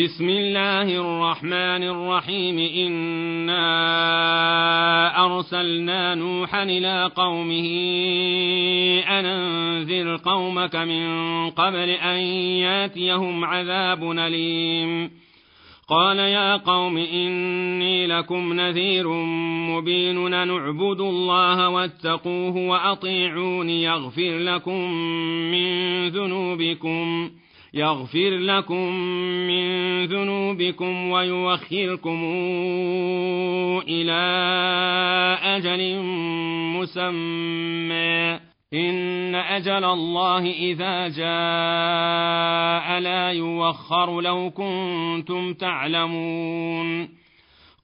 بسم الله الرحمن الرحيم. إنا أرسلنا نوحا إلى قومه أن أنذر قومك من قبل أن ياتيهم عذاب أليم. قال يا قوم إني لكم نذير مبين. نعبد الله واتقوه وأطيعون يغفر لكم من ذنوبكم. يغفر لكم من ذنوبكم ويوخركم إلى أجل مسمى. إن أجل الله إذا جاء لا يوخر لو كنتم تعلمون.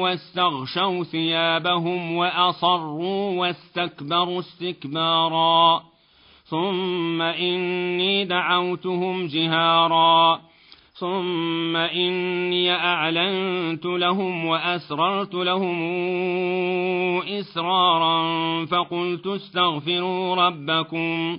واستغشوا ثيابهم وأصروا واستكبروا استكبارا. ثم إني دعوتهم جهارا. ثم إني أعلنت لهم وأسررت لهم إسرارا فقلت استغفروا ربكم.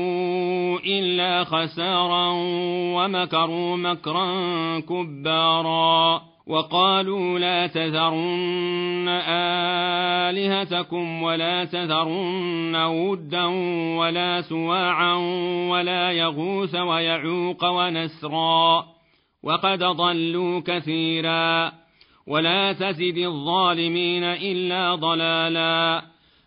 إلا خسارا ومكروا مكرا كبارا وقالوا لا تذرن آلهتكم ولا تذرن ودا ولا سواعا ولا يغوث ويعوق ونسرا وقد ضلوا كثيرا ولا تزد الظالمين إلا ضلالا